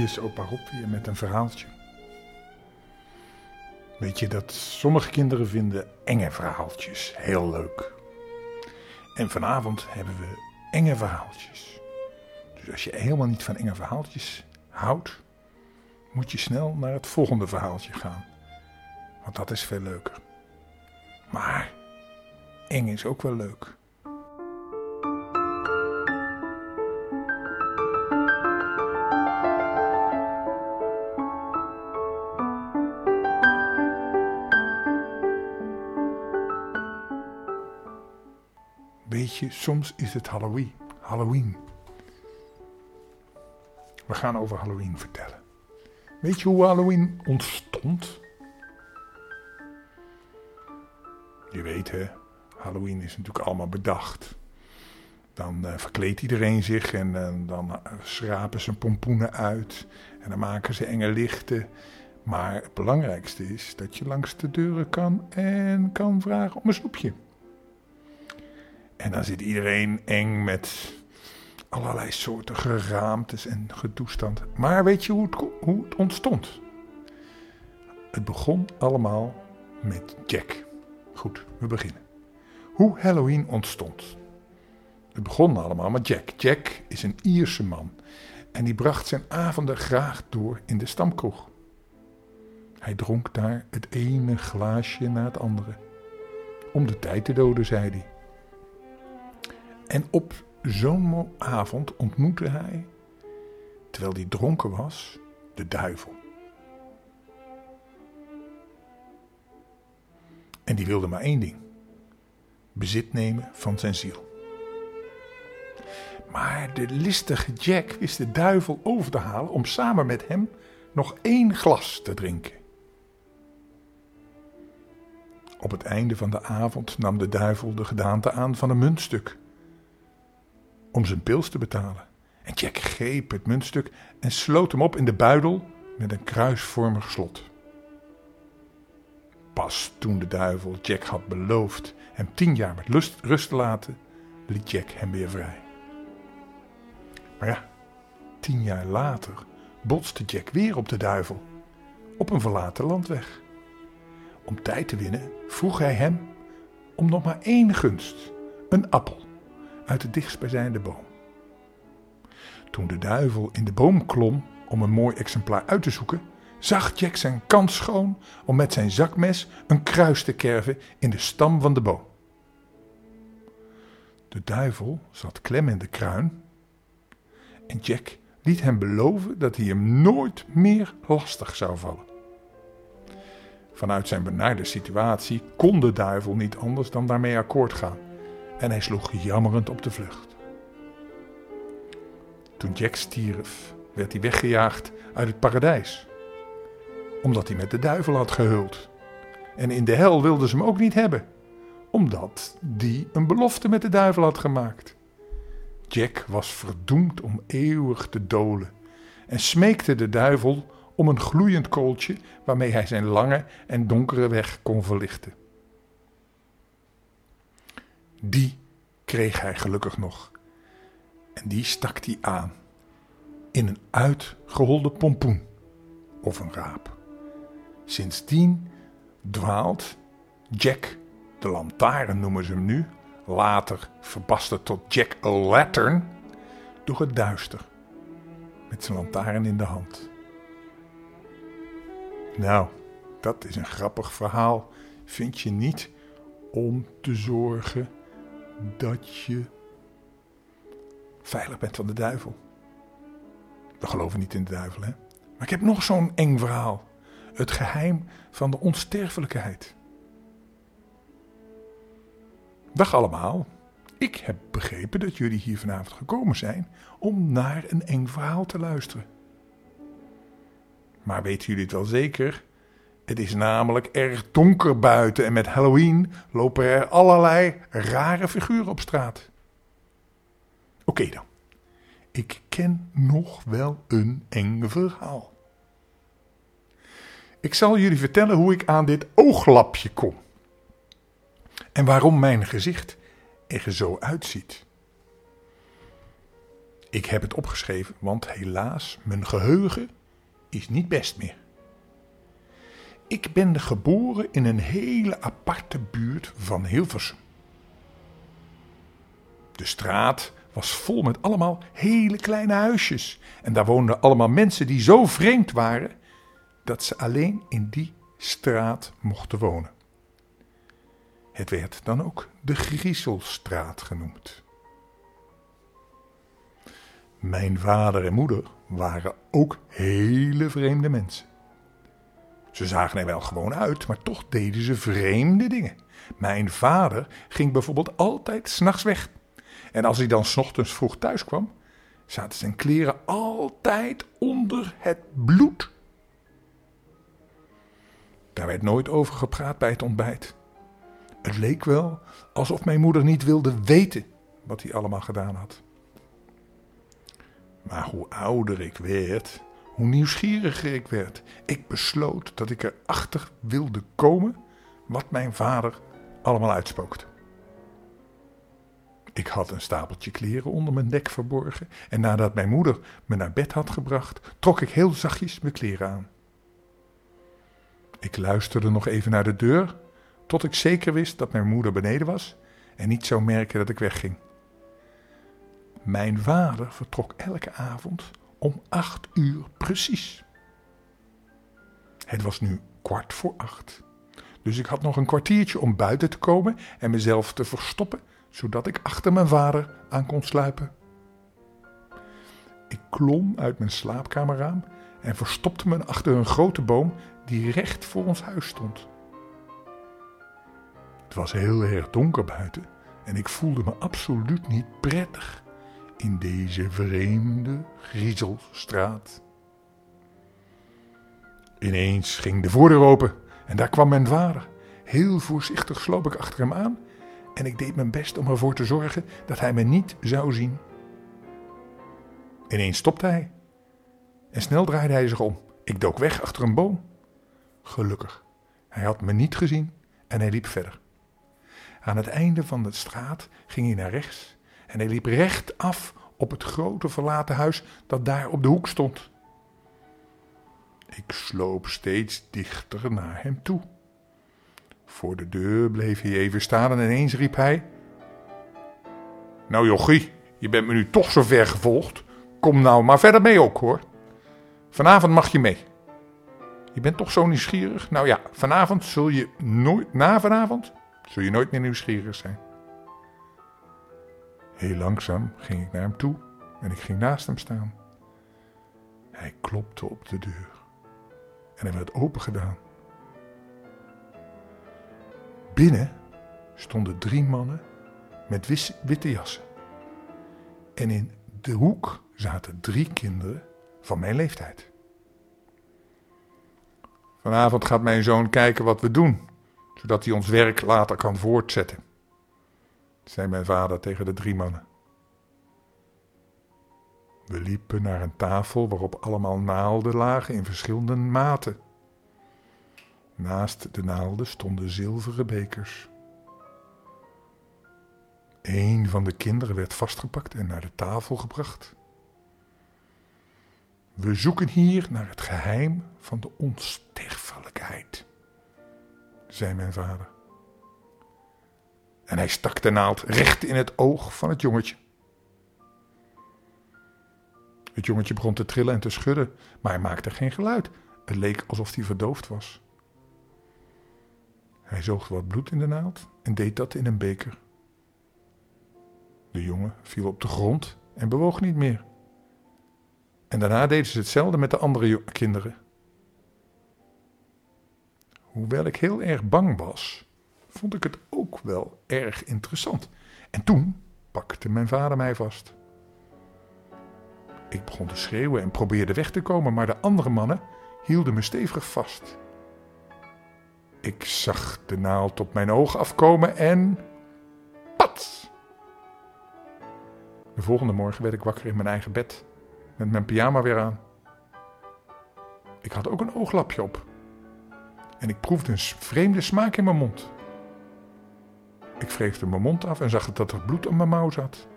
Hier is opa Rob weer met een verhaaltje. Weet je dat sommige kinderen vinden enge verhaaltjes heel leuk. En vanavond hebben we enge verhaaltjes. Dus als je helemaal niet van enge verhaaltjes houdt, moet je snel naar het volgende verhaaltje gaan. Want dat is veel leuker. Maar eng is ook wel leuk. Soms is het Halloween. Halloween. We gaan over Halloween vertellen. Weet je hoe Halloween ontstond? Je weet hè, Halloween is natuurlijk allemaal bedacht. Dan uh, verkleedt iedereen zich en uh, dan schrapen ze pompoenen uit. En dan maken ze enge lichten. Maar het belangrijkste is dat je langs de deuren kan en kan vragen om een snoepje. En dan zit iedereen eng met allerlei soorten geraamtes en gedoestand. Maar weet je hoe het, hoe het ontstond? Het begon allemaal met Jack. Goed, we beginnen. Hoe Halloween ontstond. Het begon allemaal met Jack. Jack is een Ierse man en die bracht zijn avonden graag door in de stamkroeg. Hij dronk daar het ene glaasje na het andere. Om de tijd te doden, zei hij. En op zo'n avond ontmoette hij, terwijl hij dronken was, de duivel. En die wilde maar één ding: bezit nemen van zijn ziel. Maar de listige Jack wist de duivel over te halen om samen met hem nog één glas te drinken. Op het einde van de avond nam de duivel de gedaante aan van een muntstuk om zijn pils te betalen. En Jack greep het muntstuk en sloot hem op in de buidel met een kruisvormig slot. Pas toen de duivel Jack had beloofd hem tien jaar met lust, rust te laten, liet Jack hem weer vrij. Maar ja, tien jaar later botste Jack weer op de duivel, op een verlaten landweg. Om tijd te winnen vroeg hij hem om nog maar één gunst, een appel uit de dichtstbijzijnde boom. Toen de duivel in de boom klom om een mooi exemplaar uit te zoeken, zag Jack zijn kans schoon om met zijn zakmes een kruis te kerven in de stam van de boom. De duivel zat klem in de kruin en Jack liet hem beloven dat hij hem nooit meer lastig zou vallen. Vanuit zijn benarde situatie kon de duivel niet anders dan daarmee akkoord gaan en hij sloeg jammerend op de vlucht. Toen Jack stierf, werd hij weggejaagd uit het paradijs, omdat hij met de duivel had gehuld. En in de hel wilden ze hem ook niet hebben, omdat die een belofte met de duivel had gemaakt. Jack was verdoemd om eeuwig te dolen en smeekte de duivel om een gloeiend kooltje waarmee hij zijn lange en donkere weg kon verlichten. Die kreeg hij gelukkig nog. En die stak hij aan in een uitgeholde pompoen of een raap. Sindsdien dwaalt Jack, de lantaarn noemen ze hem nu, later verbasterd tot Jack Lantern, door het duister met zijn lantaarn in de hand. Nou, dat is een grappig verhaal, vind je niet, om te zorgen dat je veilig bent van de duivel. We geloven niet in de duivel, hè? Maar ik heb nog zo'n eng verhaal. Het geheim van de onsterfelijkheid. Dag allemaal. Ik heb begrepen dat jullie hier vanavond gekomen zijn om naar een eng verhaal te luisteren. Maar weten jullie het wel zeker? Het is namelijk erg donker buiten en met Halloween lopen er allerlei rare figuren op straat. Oké dan. Ik ken nog wel een eng verhaal. Ik zal jullie vertellen hoe ik aan dit ooglapje kom. En waarom mijn gezicht er zo uitziet. Ik heb het opgeschreven, want helaas, mijn geheugen is niet best meer. Ik ben geboren in een hele aparte buurt van Hilversum. De straat was vol met allemaal hele kleine huisjes. En daar woonden allemaal mensen die zo vreemd waren dat ze alleen in die straat mochten wonen. Het werd dan ook de Griezelstraat genoemd. Mijn vader en moeder waren ook hele vreemde mensen. Ze zagen er wel gewoon uit, maar toch deden ze vreemde dingen. Mijn vader ging bijvoorbeeld altijd s'nachts weg. En als hij dan s ochtends vroeg thuis kwam, zaten zijn kleren altijd onder het bloed. Daar werd nooit over gepraat bij het ontbijt. Het leek wel alsof mijn moeder niet wilde weten wat hij allemaal gedaan had. Maar hoe ouder ik werd, hoe nieuwsgieriger ik werd. Ik besloot dat ik erachter wilde komen wat mijn vader allemaal uitspookte. Ik had een stapeltje kleren onder mijn dek verborgen en nadat mijn moeder me naar bed had gebracht, trok ik heel zachtjes mijn kleren aan. Ik luisterde nog even naar de deur, tot ik zeker wist dat mijn moeder beneden was en niet zou merken dat ik wegging. Mijn vader vertrok elke avond om acht uur precies. Het was nu kwart voor acht. Dus ik had nog een kwartiertje om buiten te komen en mezelf te verstoppen, zodat ik achter mijn vader aan kon sluipen. Ik klom uit mijn slaapkamerraam en verstopte me achter een grote boom die recht voor ons huis stond. Het was heel erg donker buiten en ik voelde me absoluut niet prettig in deze vreemde griezelstraat. Ineens ging de voordeur open en daar kwam mijn vader. Heel voorzichtig sloop ik achter hem aan en ik deed mijn best om ervoor te zorgen dat hij me niet zou zien. Ineens stopte hij en snel draaide hij zich om. Ik dook weg achter een boom. Gelukkig, hij had me niet gezien en hij liep verder. Aan het einde van de straat ging hij naar rechts en hij liep recht af op het grote verlaten huis dat daar op de hoek stond. Ik sloop steeds dichter naar hem toe. Voor de deur bleef hij even staan en ineens riep hij: Nou, jochie, je bent me nu toch zo ver gevolgd. Kom nou maar verder mee ook hoor. Vanavond mag je mee. Je bent toch zo nieuwsgierig? Nou ja, vanavond zul je nooit, na vanavond, zul je nooit meer nieuwsgierig zijn. Heel langzaam ging ik naar hem toe en ik ging naast hem staan. Hij klopte op de deur en hij werd opengedaan. Binnen stonden drie mannen met witte jassen. En in de hoek zaten drie kinderen van mijn leeftijd. Vanavond gaat mijn zoon kijken wat we doen, zodat hij ons werk later kan voortzetten zei mijn vader tegen de drie mannen. We liepen naar een tafel waarop allemaal naalden lagen in verschillende maten. Naast de naalden stonden zilveren bekers. Een van de kinderen werd vastgepakt en naar de tafel gebracht. We zoeken hier naar het geheim van de onsterfelijkheid, zei mijn vader en hij stak de naald recht in het oog van het jongetje. Het jongetje begon te trillen en te schudden, maar hij maakte geen geluid. Het leek alsof hij verdoofd was. Hij zoog wat bloed in de naald en deed dat in een beker. De jongen viel op de grond en bewoog niet meer. En daarna deden ze hetzelfde met de andere kinderen. Hoewel ik heel erg bang was, vond ik het ook wel erg interessant. En toen pakte mijn vader mij vast. Ik begon te schreeuwen en probeerde weg te komen, maar de andere mannen hielden me stevig vast. Ik zag de naald op mijn oog afkomen en. Pat! De volgende morgen werd ik wakker in mijn eigen bed, met mijn pyjama weer aan. Ik had ook een ooglapje op. En ik proefde een vreemde smaak in mijn mond. Ik wreefde mijn mond af en zag dat er bloed aan mijn mouw zat.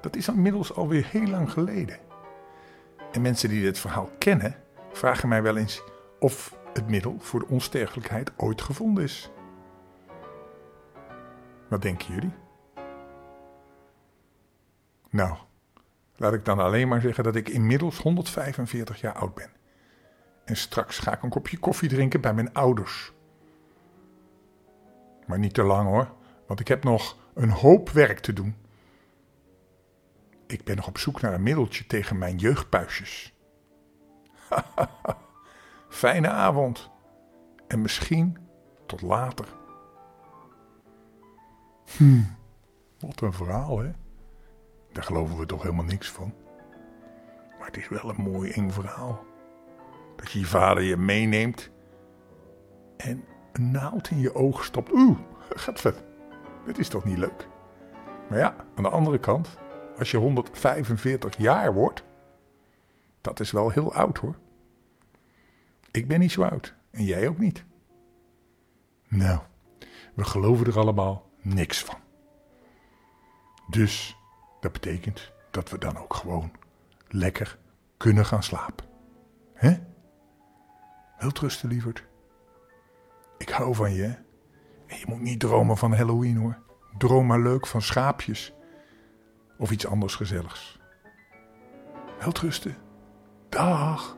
dat is inmiddels alweer heel lang geleden. En mensen die dit verhaal kennen, vragen mij wel eens of het middel voor de onsterfelijkheid ooit gevonden is. Wat denken jullie? Nou, laat ik dan alleen maar zeggen dat ik inmiddels 145 jaar oud ben. En straks ga ik een kopje koffie drinken bij mijn ouders. Maar niet te lang hoor, want ik heb nog een hoop werk te doen. Ik ben nog op zoek naar een middeltje tegen mijn jeugdpuisjes. Fijne avond. En misschien tot later. Hm, wat een verhaal, hè? Daar geloven we toch helemaal niks van. Maar het is wel een mooi eng verhaal. Dat je je vader je meeneemt en een naald in je oog stopt. Oeh, gaat vet. Dat is toch niet leuk? Maar ja, aan de andere kant, als je 145 jaar wordt, dat is wel heel oud hoor. Ik ben niet zo oud en jij ook niet. Nou, we geloven er allemaal niks van. Dus dat betekent dat we dan ook gewoon lekker kunnen gaan slapen. Hè? Wel trusten, lieverd. Ik hou van je? En je moet niet dromen van Halloween, hoor. Droom maar leuk van schaapjes. Of iets anders gezelligs. Wel trusten. Dag.